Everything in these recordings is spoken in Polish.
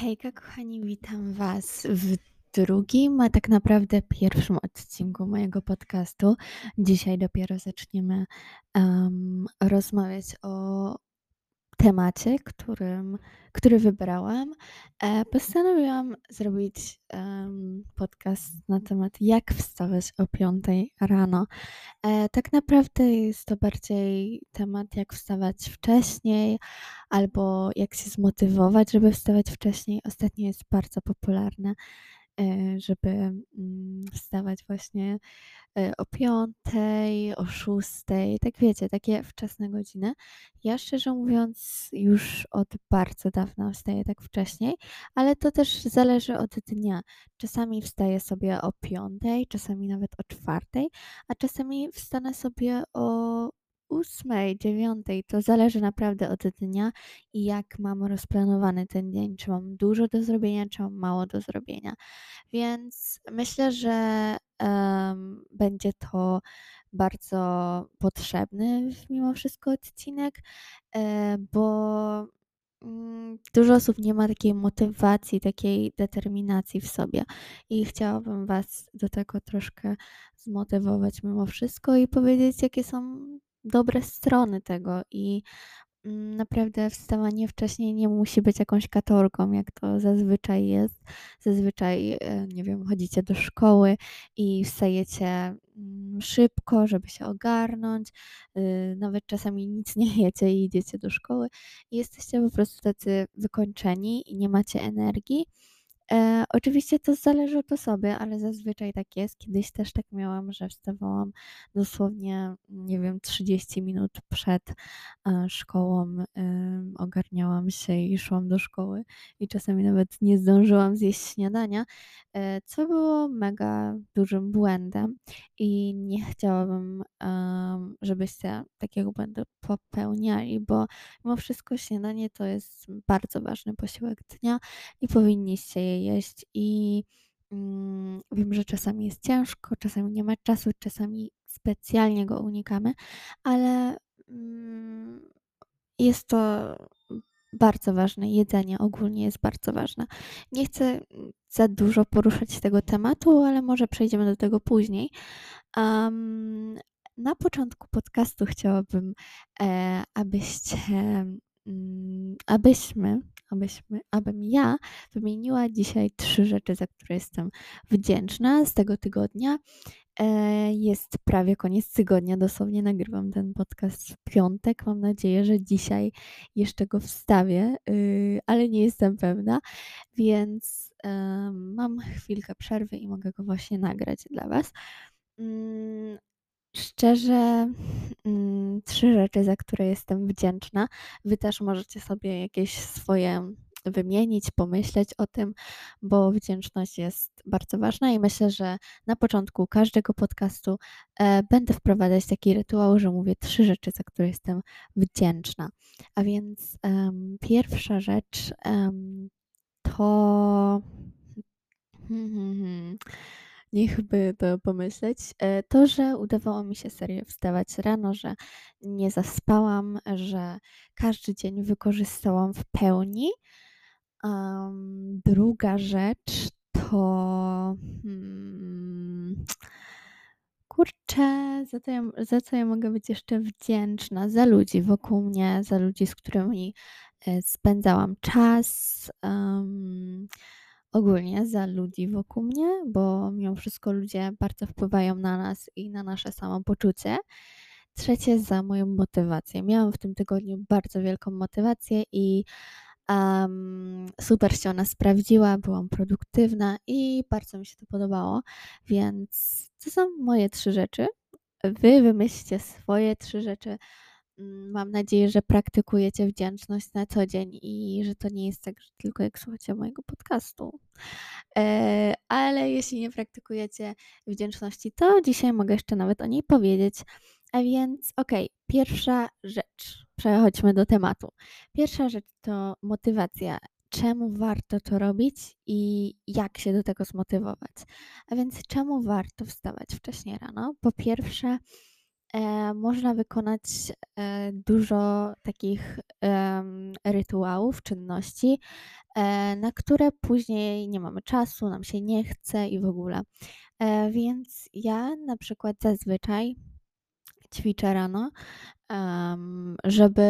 Hejka, kochani, witam Was w drugim, a tak naprawdę pierwszym odcinku mojego podcastu. Dzisiaj dopiero zaczniemy um, rozmawiać o temacie, którym, który wybrałam. E, postanowiłam zrobić podcast na temat, jak wstawać o 5 rano. E, tak naprawdę jest to bardziej temat, jak wstawać wcześniej, albo jak się zmotywować, żeby wstawać wcześniej. Ostatnio jest bardzo popularne, żeby mm, wstawać właśnie e, o piątej, o szóstej, tak wiecie, takie wczesne godziny. Ja szczerze mówiąc już od bardzo dawna wstaję tak wcześniej, ale to też zależy od dnia. Czasami wstaję sobie o piątej, czasami nawet o czwartej, a czasami wstanę sobie o ósmej, dziewiątej. To zależy naprawdę od dnia i jak mam rozplanowany ten dzień. Czy mam dużo do zrobienia, czy mam mało do zrobienia. Więc myślę, że um, będzie to bardzo potrzebny mimo wszystko odcinek, e, bo mm, dużo osób nie ma takiej motywacji, takiej determinacji w sobie. I chciałabym Was do tego troszkę zmotywować mimo wszystko i powiedzieć, jakie są dobre strony tego. I Mm, naprawdę wstawanie wcześniej nie musi być jakąś katorgą, jak to zazwyczaj jest. Zazwyczaj, e, nie wiem, chodzicie do szkoły i wstajecie mm, szybko, żeby się ogarnąć. Y, nawet czasami nic nie jecie i idziecie do szkoły. I jesteście po prostu tacy wykończeni i nie macie energii. E, oczywiście to zależy od osoby, ale zazwyczaj tak jest. Kiedyś też tak miałam, że wstawałam dosłownie, nie wiem, 30 minut przed e, szkołą, e, ogarniałam się i szłam do szkoły i czasami nawet nie zdążyłam zjeść śniadania, e, co było mega dużym błędem i nie chciałabym, żebyście takiego błędu popełniali, bo mimo wszystko śniadanie to jest bardzo ważny posiłek dnia i powinniście je jeść i mm, wiem, że czasami jest ciężko, czasami nie ma czasu, czasami specjalnie go unikamy, ale mm, jest to bardzo ważne. Jedzenie ogólnie jest bardzo ważne. Nie chcę za dużo poruszać tego tematu, ale może przejdziemy do tego później. Um, na początku podcastu chciałabym, e, abyście, mm, abyśmy abyśmy, abym ja wymieniła dzisiaj trzy rzeczy, za które jestem wdzięczna z tego tygodnia. E, jest prawie koniec tygodnia, dosłownie nagrywam ten podcast w piątek. Mam nadzieję, że dzisiaj jeszcze go wstawię, y, ale nie jestem pewna, więc mam chwilkę przerwy i mogę go właśnie nagrać dla Was. Szczerze, mm, trzy rzeczy, za które jestem wdzięczna. Wy też możecie sobie jakieś swoje wymienić, pomyśleć o tym, bo wdzięczność jest bardzo ważna i myślę, że na początku każdego podcastu e, będę wprowadzać taki rytuał, że mówię trzy rzeczy, za które jestem wdzięczna. A więc um, pierwsza rzecz um, to. Hmm, hmm, hmm niech by to pomyśleć. E, to, że udawało mi się serio wstawać rano, że nie zaspałam, że każdy dzień wykorzystałam w pełni. Um, druga rzecz to. Hmm, kurczę, za, ja, za co ja mogę być jeszcze wdzięczna? Za ludzi wokół mnie, za ludzi, z którymi e, spędzałam czas. Um, ogólnie za ludzi wokół mnie, bo mimo wszystko ludzie bardzo wpływają na nas i na nasze samopoczucie. Trzecie za moją motywację. Miałam w tym tygodniu bardzo wielką motywację i um, super się ona sprawdziła, byłam produktywna i bardzo mi się to podobało. Więc to są moje trzy rzeczy. Wy wymyślcie swoje trzy rzeczy, mam nadzieję, że praktykujecie wdzięczność na co dzień i że to nie jest tak, że tylko jak słuchacie mojego podcastu. E, ale jeśli nie praktykujecie wdzięczności, to dzisiaj mogę jeszcze nawet o niej powiedzieć. A więc, okej, okay, pierwsza rzecz. Przechodźmy do tematu. Pierwsza rzecz to motywacja. Czemu warto to robić i jak się do tego zmotywować? A więc, czemu warto wstawać wcześniej rano? Po pierwsze, e, można wykonać, e, dużo takich, rytuałów, czynności, e, na które później nie mamy czasu, nam się nie chce i w ogóle. Więc ja na przykład zazwyczaj ćwiczę rano, żeby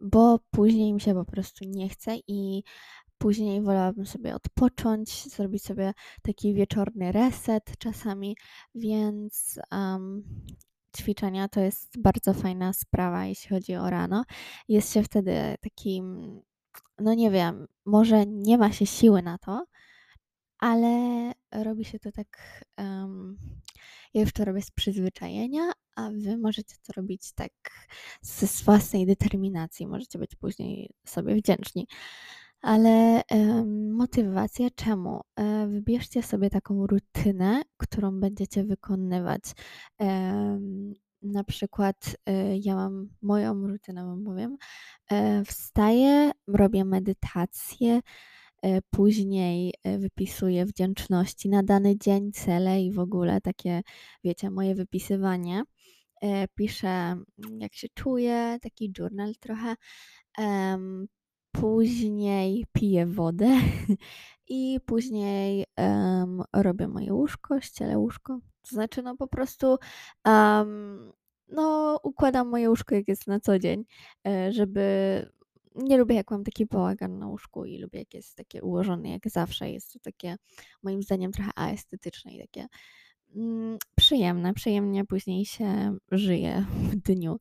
bo później mi się po prostu nie chce i później wolałabym sobie odpocząć, zrobić sobie taki wieczorny reset czasami, więc, em, ćwiczenia to jest bardzo fajna sprawa, jeśli chodzi o rano. Jest się wtedy takim, no nie wiem, może nie ma się siły na to, ale robi się to tak, em, ja już to robię z przyzwyczajenia, a wy możecie to robić tak z własnej determinacji, możecie być później sobie wdzięczni. Ale, motywacja czemu? E, wybierzcie sobie taką rutynę, którą będziecie wykonywać. Na przykład, y, ja mam moją rutynę wam powiem. E, wstaję, robię medytację, e, później, e, wypisuję wdzięczności na dany dzień, cele i w ogóle takie, wiecie, moje wypisywanie. E, piszę, jak się czuję, taki journal trochę. Później piję wodę i później, em, robię moje łóżko, ścielę łóżko. To znaczy, no po prostu, em, no układam moje łóżko, jak jest na co dzień, e, żeby nie lubię, jak mam taki bałagan na łóżku i lubię, jak jest takie ułożone jak zawsze. Jest to takie moim zdaniem trochę aestetyczne i takie, przyjemne. Przyjemnie później się żyje w dniu.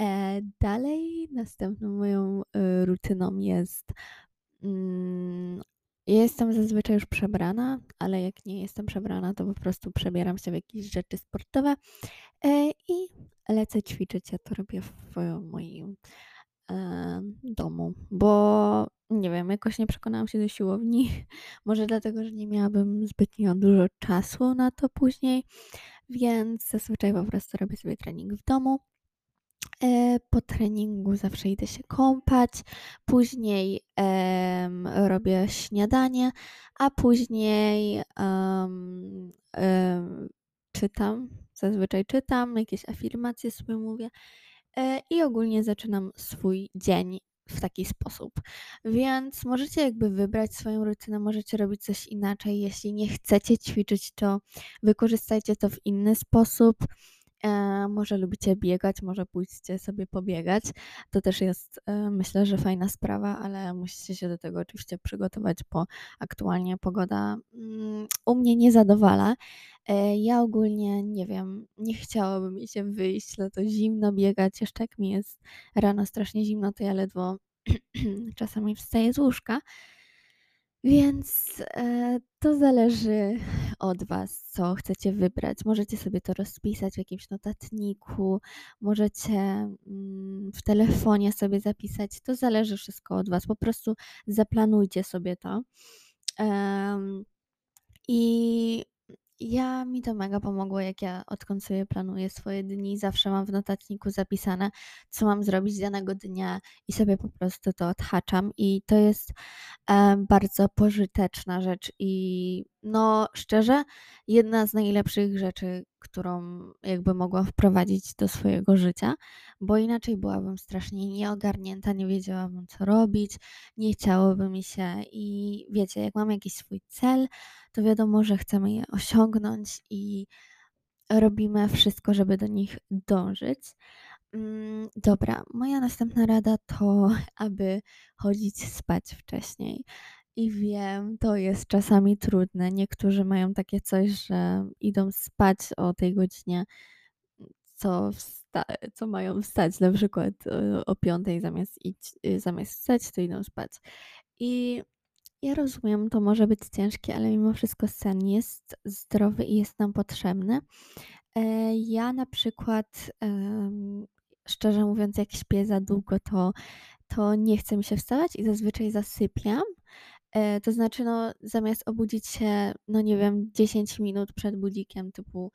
E, dalej następną moją, y, rutyną jest, mm, jestem zazwyczaj już przebrana, ale jak nie jestem przebrana, to po prostu przebieram się w jakieś rzeczy sportowe, e, i lecę ćwiczyć. Ja to robię w moim, domu, bo nie wiem, jakoś nie przekonałam się do siłowni. Może dlatego, że nie miałabym zbytnio dużo czasu na to później, więc zazwyczaj po prostu robię sobie trening w domu. E, po treningu zawsze idę się kąpać, później, em, robię śniadanie, a później, em, em, czytam, zazwyczaj czytam, jakieś afirmacje sobie mówię, e, i ogólnie zaczynam swój dzień w taki sposób. Więc możecie jakby wybrać swoją rutynę, możecie robić coś inaczej. Jeśli nie chcecie ćwiczyć, to wykorzystajcie to w inny sposób. E, może lubicie biegać, może pójdźcie sobie pobiegać. To też jest, e, myślę, że fajna sprawa, ale musicie się do tego oczywiście przygotować, bo aktualnie pogoda, mm, u mnie nie zadowala. E, ja ogólnie nie wiem, nie chciałoby mi się wyjść na to zimno, biegać. Jeszcze jak mi jest rano strasznie zimno, to ja ledwo czasami wstaję z łóżka. Więc, e, to zależy od was, co chcecie wybrać. Możecie sobie to rozpisać w jakimś notatniku, możecie, mm, w telefonie sobie zapisać. To zależy wszystko od was. Po prostu zaplanujcie sobie to. I ja mi to mega pomogło, jak ja odkąd sobie planuję swoje dni, zawsze mam w notatniku zapisane, co mam zrobić danego dnia i sobie po prostu to odhaczam i to jest, e, bardzo pożyteczna rzecz i no szczerze, jedna z najlepszych rzeczy, którą jakby mogłam wprowadzić do swojego życia, bo inaczej byłabym strasznie nieogarnięta, nie wiedziałabym co robić, nie chciałoby mi się i wiecie, jak mam jakiś swój cel, to wiadomo, że chcemy je osiągnąć i robimy wszystko, żeby do nich dążyć. Mm, dobra, moja następna rada to, aby chodzić spać wcześniej. I wiem, to jest czasami trudne. Niektórzy mają takie coś, że idą spać o tej godzinie, co, wsta- co mają wstać, na przykład e, o piątej zamiast, iść, y, zamiast wstać, to idą spać. I ja rozumiem, to może być ciężkie, ale mimo wszystko sen jest zdrowy i jest nam potrzebny. E, ja na przykład, szczerze mówiąc, jak śpię za długo, to, to nie chce mi się wstawać i zazwyczaj zasypiam. E, to znaczy, no, zamiast obudzić się, no nie wiem, 10 minut przed budzikiem, typu,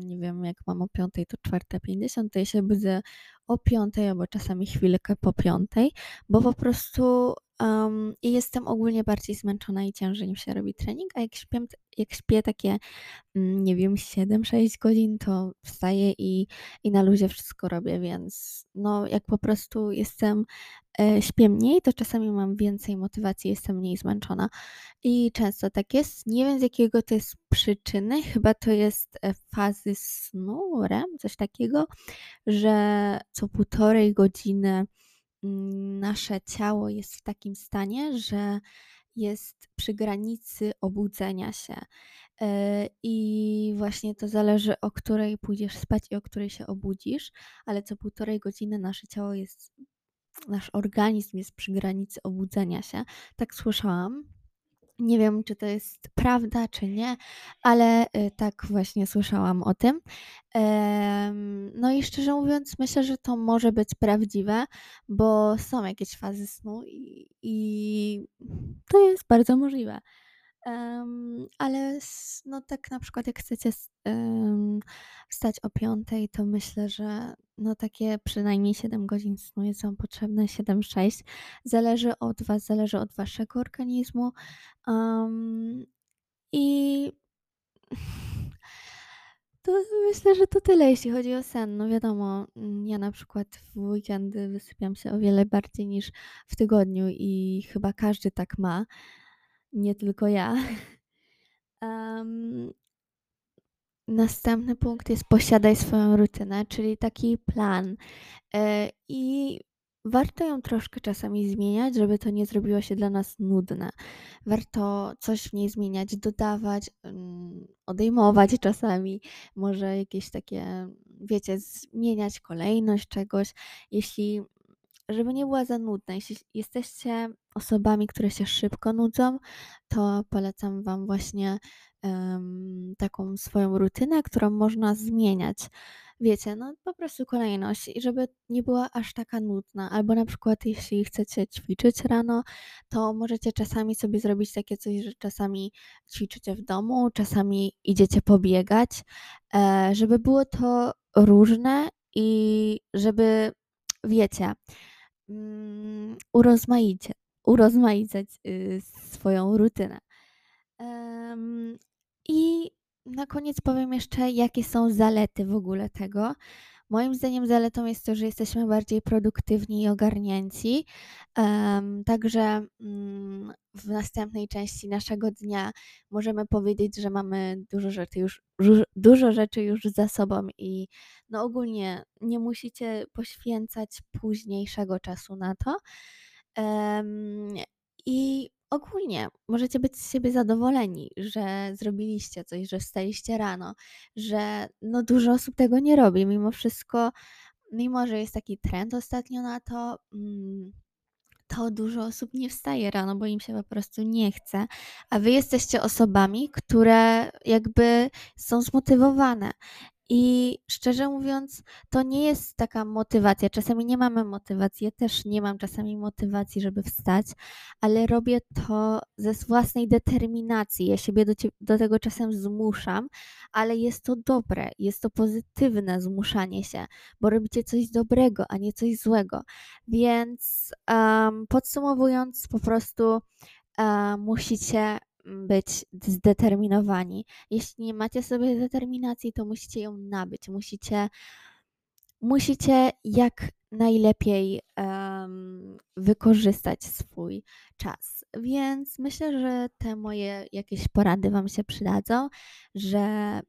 nie wiem, jak mam o 5, to 4.50, to ja się budzę o 5 albo czasami chwilkę po 5, bo po prostu um, jestem ogólnie bardziej zmęczona i ciężej mi się robi trening, a jak śpię, jak śpię takie, mm, nie wiem, 7-6 godzin, to wstaję i, i na luzie wszystko robię, więc no jak po prostu jestem, e, śpię mniej, to czasami mam więcej motywacji, jestem mniej zmęczona i często tak jest. Nie wiem z jakiego to jest przyczyny, chyba to jest e, fazy snu, REM, coś takiego, że co półtorej godziny mm, nasze ciało jest w takim stanie, że jest przy granicy obudzenia się. E, I właśnie to zależy, o której pójdziesz spać i o której się obudzisz, ale co półtorej godziny nasze ciało jest, nasz organizm jest przy granicy obudzenia się. Tak słyszałam. Nie wiem, czy to jest prawda, czy nie, ale y, tak właśnie słyszałam o tym. No i szczerze mówiąc, myślę, że to może być prawdziwe, bo są jakieś fazy snu i, i to jest bardzo możliwe. Ale no tak na przykład jak chcecie wstać o piątej, to myślę, że no takie przynajmniej 7 godzin snu jest Wam potrzebne, 7-6. Zależy od Was, zależy od Waszego organizmu. Um, I to myślę, że to tyle, jeśli chodzi o sen. No wiadomo, mm, ja na przykład w weekendy wysypiam się o wiele bardziej niż w tygodniu i chyba każdy tak ma, nie tylko ja. Um, następny punkt jest posiadaj swoją rutynę, czyli taki plan. E, I warto ją troszkę czasami zmieniać, żeby to nie zrobiło się dla nas nudne. Warto coś w niej zmieniać, dodawać, mm, odejmować czasami, może jakieś takie, wiecie, zmieniać kolejność czegoś. Jeśli żeby nie była za nudna. Jeśli jesteście osobami, które się szybko nudzą, to polecam Wam właśnie um, taką swoją rutynę, którą można zmieniać. Wiecie, no po prostu kolejność i żeby nie była aż taka nudna. Albo na przykład jeśli chcecie ćwiczyć rano, to możecie czasami sobie zrobić takie coś, że czasami ćwiczycie w domu, czasami idziecie pobiegać, e, żeby było to różne i żeby, wiecie, urozmaicie, urozmaicać y, swoją rutynę. I na koniec powiem jeszcze, jakie są zalety w ogóle tego. Moim zdaniem zaletą jest to, że jesteśmy bardziej produktywni i ogarnięci. Um, także um, w następnej części naszego dnia możemy powiedzieć, że mamy dużo rzeczy już, dużo rzeczy już za sobą i no ogólnie nie musicie poświęcać późniejszego czasu na to. Um, I ogólnie możecie być z siebie zadowoleni, że zrobiliście coś, że wstaliście rano, że no dużo osób tego nie robi. Mimo wszystko, mimo że jest taki trend ostatnio na to, mm, to dużo osób nie wstaje rano, bo im się po prostu nie chce, a wy jesteście osobami, które jakby są zmotywowane. I szczerze mówiąc, to nie jest taka motywacja. Czasami nie mamy motywacji. Ja też nie mam czasami motywacji, żeby wstać, ale robię to ze własnej determinacji. Ja siebie do, do tego czasem zmuszam, ale jest to dobre, jest to pozytywne zmuszanie się, bo robicie coś dobrego, a nie coś złego. Więc um, podsumowując, po prostu um, musicie być zdeterminowani. Jeśli nie macie sobie determinacji, to musicie ją nabyć. Musicie, musicie jak najlepiej um, wykorzystać swój czas. Więc myślę, że te moje jakieś porady Wam się przydadzą, że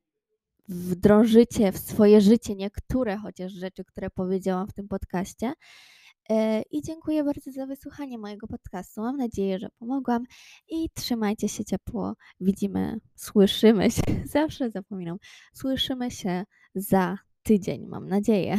wdrożycie w swoje życie niektóre chociaż rzeczy, które powiedziałam w tym podcaście. E, I dziękuję bardzo za wysłuchanie mojego podcastu. Mam nadzieję, że pomogłam i trzymajcie się ciepło. Widzimy, słyszymy się, zawsze zapominam, słyszymy się za tydzień, mam nadzieję.